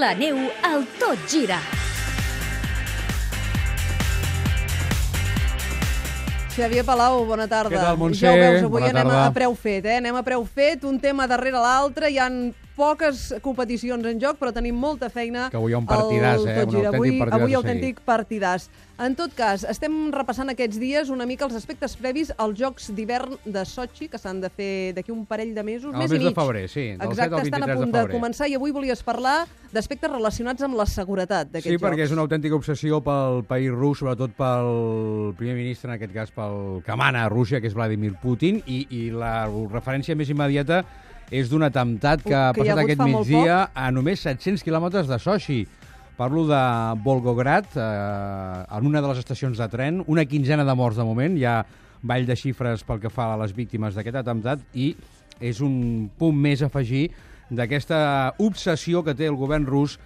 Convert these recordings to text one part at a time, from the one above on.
La neu al Tot Gira. Xavier Palau, bona tarda. Què tal, Montse? Ja ho veus, avui Bona anem a, tarda. a preu fet, eh? Anem a preu fet, un tema darrere l'altre, hi han poques competicions en joc, però tenim molta feina. Que avui hi ha un partidàs, eh? Un autèntic avui, partidàs avui autèntic partidàs. En tot cas, estem repassant aquests dies una mica els aspectes previs als Jocs d'hivern de Sochi, que s'han de fer d'aquí un parell de mesos, Al mes, mes i de mig. febrer, sí, del 7 al Exacte, estan a 23 de punt de, febrer. començar i avui volies parlar d'aspectes relacionats amb la seguretat d'aquests Sí, Jocs. perquè és una autèntica obsessió pel país rus, sobretot pel primer ministre, en aquest cas pel que mana a Rússia, que és Vladimir Putin, i, i la referència més immediata és d'un atemptat que ha Que ha passat hagut aquest migdia a només 700 quilòmetres de Sochi. Parlo de Volgograd, eh, en una de les estacions de tren, una quinzena de morts de moment, hi ha ball de xifres pel que fa a les víctimes d'aquest atemptat, i és un punt més a afegir d'aquesta obsessió que té el govern rus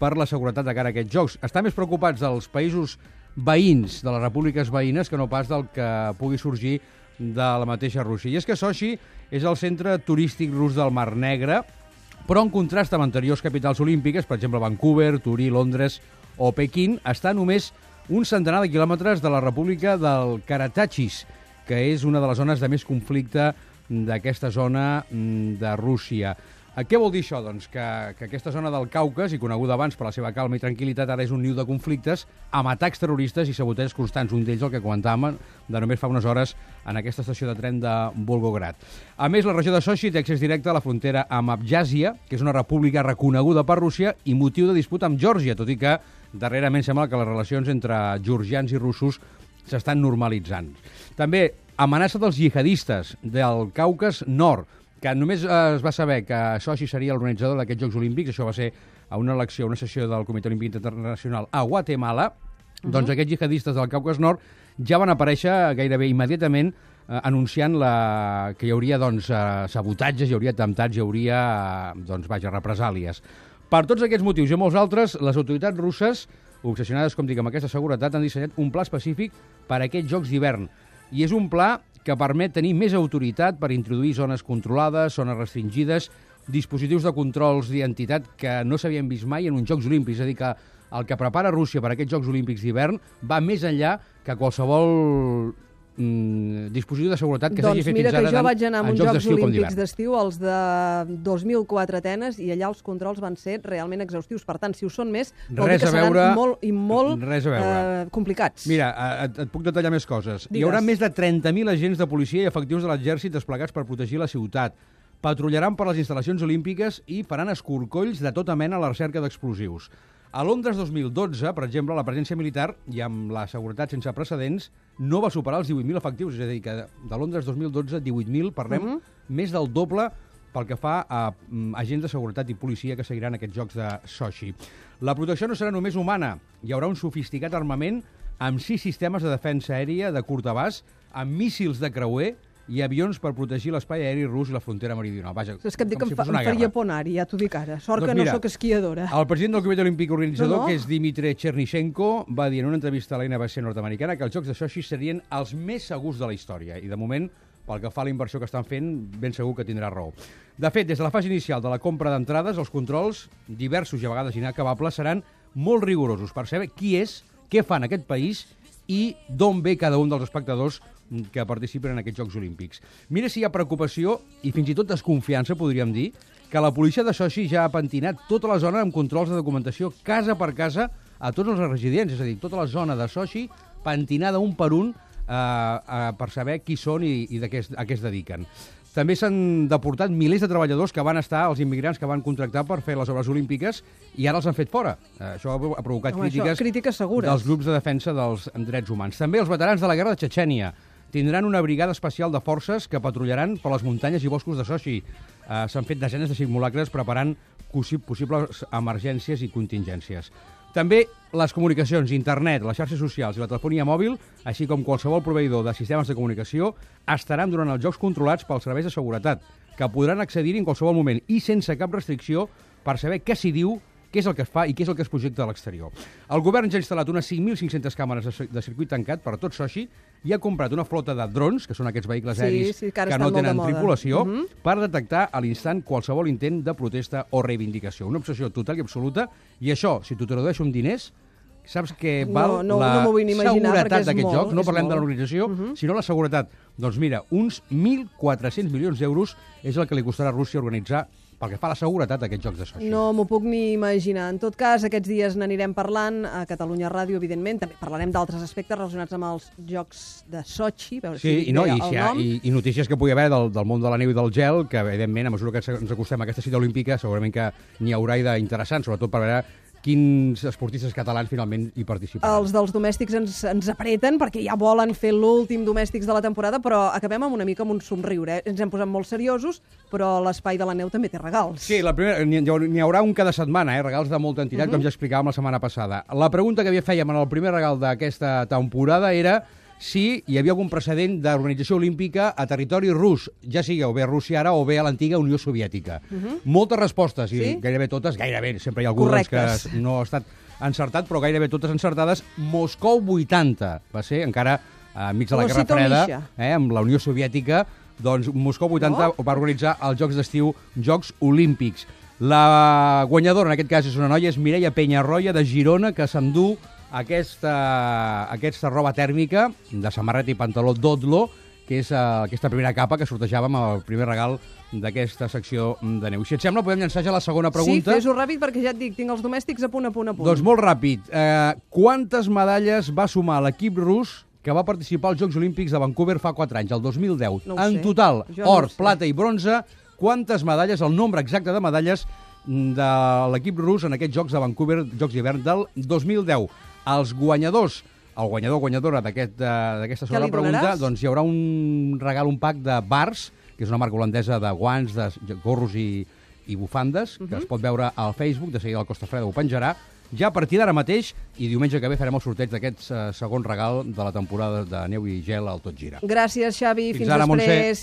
per la seguretat de cara a aquests jocs. Estan més preocupats dels països veïns, de les repúbliques veïnes, que no pas del que pugui sorgir de la mateixa Rússia. I és que Sochi és el centre turístic rus del Mar Negre, però en contrast amb anteriors capitals olímpiques, per exemple Vancouver, Turí, Londres o Pequín, està només un centenar de quilòmetres de la República del Karatachis, que és una de les zones de més conflicte d'aquesta zona mm, de Rússia. Eh, Què vol dir això? Doncs que, que aquesta zona del Caucas, i coneguda abans per la seva calma i tranquil·litat, ara és un niu de conflictes amb atacs terroristes i saboteig constants. Un d'ells, el que comentàvem de només fa unes hores en aquesta estació de tren de Volgograd. A més, la regió de Sochi té accés directe a la frontera amb Abjàsia, que és una república reconeguda per Rússia i motiu de disputa amb Geòrgia, tot i que darrerament sembla que les relacions entre georgians i russos s'estan normalitzant. També amenaça dels jihadistes del Caucas Nord, que només eh, es va saber que Sochi seria l'organitzador d'aquests Jocs Olímpics, això va ser a una elecció, una sessió del Comitè Olímpic Internacional a Guatemala, doncs aquests jihadistes del Caucas Nord ja van aparèixer gairebé immediatament eh, anunciant la... que hi hauria doncs, eh, sabotatges, hi hauria atemptats, hi hauria eh, doncs, vaja, represàlies. Per tots aquests motius i molts altres, les autoritats russes, obsessionades, com dic, amb aquesta seguretat, han dissenyat un pla específic per a aquests jocs d'hivern. I és un pla que permet tenir més autoritat per introduir zones controlades, zones restringides, dispositius de controls d'identitat que no s'havien vist mai en uns Jocs Olímpics. És a dir, que el que prepara Rússia per aquests Jocs Olímpics d'hivern va més enllà que qualsevol mm, dispositiu de seguretat que s'hagi doncs fet mira fins que ara jo tant vaig anar a uns Jocs Jocs Olímpics d'estiu, els de 2004 a Atenes, i allà els controls van ser realment exhaustius. Per tant, si ho són més, vol Res dir que a seran veure- molt i molt res a veure. eh, complicats. Mira, eh, et, et puc detallar més coses. Hi Digues. haurà més de 30.000 agents de policia i efectius de l'exèrcit desplegats per protegir la ciutat. Patrullaran per les instal·lacions olímpiques i faran escorcolls de tota mena a la recerca d'explosius. A Londres 2012, per exemple, la presència militar, i amb la seguretat sense precedents, no va superar els 18.000 efectius. És a dir, que de Londres 2012, 18.000, parlem, Mhm. més del doble pel que fa a mm, agents de seguretat i policia que seguiran aquests jocs de Sochi. La protecció no serà només humana. Hi haurà un sofisticat armament amb sis sistemes de defensa aèria de curt abast, amb míssils de creuer i avions per protegir l'espai aeri rus i la frontera meridional. Vaja, És que em dic que em, fa, em faria por anar-hi, ja t'ho dic ara. Sort Doncs que mira, no sóc esquiadora. El president del Comitè Olímpic Organitzador, No, no. que és Dimitri Chernishenko, va dir en una entrevista a la NBC nord-americana que els Jocs de Sochi serien els més segurs de la història. I, de moment, pel que fa a la inversió que estan fent, ben segur que tindrà raó. De fet, des de la fase inicial de la compra d'entrades, els controls, diversos i a vegades inacabables, seran molt rigorosos per saber qui és, què fa en aquest país i d'on ve cada un dels espectadors que participen en aquests Jocs Olímpics. Mira si hi ha preocupació i fins i tot desconfiança, podríem dir, que la policia de Sochi ja ha pentinat tota la zona amb controls de documentació casa per casa a tots els residents, és a dir, tota la zona de Sochi pentinada un per un eh, eh, per saber qui són i, i de què es, a què es dediquen. També s'han deportat milers de treballadors que van estar, els immigrants que van contractar per fer les obres olímpiques i ara els han fet fora. Eh, això ha provocat Home, això, crítiques, crítiques segures. dels grups de defensa dels drets humans. També els veterans de la guerra de Txetxènia tindran una brigada especial de forces que patrullaran per les muntanyes i boscos de Sochi. Eh, S'han fet desenes de simulacres preparant possi- possibles emergències i contingències. També les comunicacions, internet, les xarxes socials i la telefonia mòbil, així com qualsevol proveïdor de sistemes de comunicació, estaran durant els jocs controlats pels serveis de seguretat, que podran accedir en qualsevol moment i sense cap restricció per saber què s'hi diu, què és el que es fa i què és el que es projecta a l'exterior. El govern ja ha instal·lat unes 5.500 càmeres de, de circuit tancat per a tot Sochi i ha comprat una flota de drons, que són aquests vehicles Sí, aeris sí, que que no de tenen tripulació, Mhm. per detectar a l'instant qualsevol intent de protesta o reivindicació. Una obsessió total i absoluta, i això, si t'ho tradueixo en diners, saps No, val no- la no vull ni imaginar, seguretat d'aquest joc? No parlem de molt. l'organització, Mhm. sinó la seguretat. Doncs mira, uns 1.400 milions d'euros és el que li costarà a Rússia organitzar pel que fa a la seguretat d'aquests jocs de Sochi. No m'ho puc ni imaginar. En tot cas, aquests dies n'anirem parlant a Catalunya Ràdio, evidentment. També parlarem d'altres aspectes relacionats amb els Jocs de Sochi. Veure Sí, si i, no, i, si ha, i, i notícies que pugui haver del, del món de la neu i del gel, que evidentment, a mesura que ens acostem a aquesta cita olímpica, segurament que n'hi haurà i d'interessant, sobretot per veure quins esportistes catalans finalment hi participaran. Els dels domèstics ens, ens apreten perquè ja volen fer l'últim domèstics de la temporada, però acabem amb una mica amb un somriure. Eh? Ens hem posat molt seriosos, però l'espai de la neu també té regals. Sí, la primera, n'hi n'hi haurà un cada setmana, eh? regals de molta entitat, uh -huh. com ja explicàvem la setmana passada. La pregunta que havia fèiem en el primer regal d'aquesta temporada era si hi havia algun precedent d'organització olímpica a territori rus, ja sigui o bé Rússia ara o bé a l'antiga Unió Soviètica. Uh -huh. Moltes respostes, i Sí? gairebé totes, gairebé, sempre hi ha Correctes. que no ha estat encertat, però gairebé totes encertades. Moscou 80, va ser encara enmig de la Guerra Freda, eh, amb la Unió Soviètica, doncs Moscou 80 Oh. va organitzar els Jocs d'Estiu, Jocs Olímpics. La guanyadora, en aquest cas, és una noia, és Mireia Penyarroia, de Girona, que s'endú aquesta, aquesta roba tèrmica de samarreta i pantaló Dodlo, que és uh, aquesta primera capa que sortejàvem al primer regal d'aquesta secció de neu. Si et sembla, podem llançar ja la segona pregunta. Sí, fes-ho ràpid perquè ja et dic, tinc els domèstics a punt, a punt, a punt. Doncs molt ràpid. Eh, quantes medalles va sumar l'equip rus que va participar als Jocs Olímpics de Vancouver fa 4 anys, el 2010? No en sé. total, Jo no or, sé. plata i bronze, quantes medalles, el nombre exacte de medalles de l'equip rus en aquests Jocs de Vancouver, Jocs d'hivern del 2010. Els guanyadors, el guanyador o guanyadora eh, d'aquesta Què segona pregunta, donaràs? doncs hi haurà un regal, un pack de bars, que és una marca holandesa de guants, de gorros i, i bufandes, que Mhm. es pot veure al Facebook, de seguida el Costa Freda ho penjarà, ja a partir d'ara mateix, i diumenge que ve farem el sorteig d'aquest eh, segon regal de la temporada de neu i gel al Tot Gira. Gràcies, Xavi. Fins Fins, ara, Montse. després.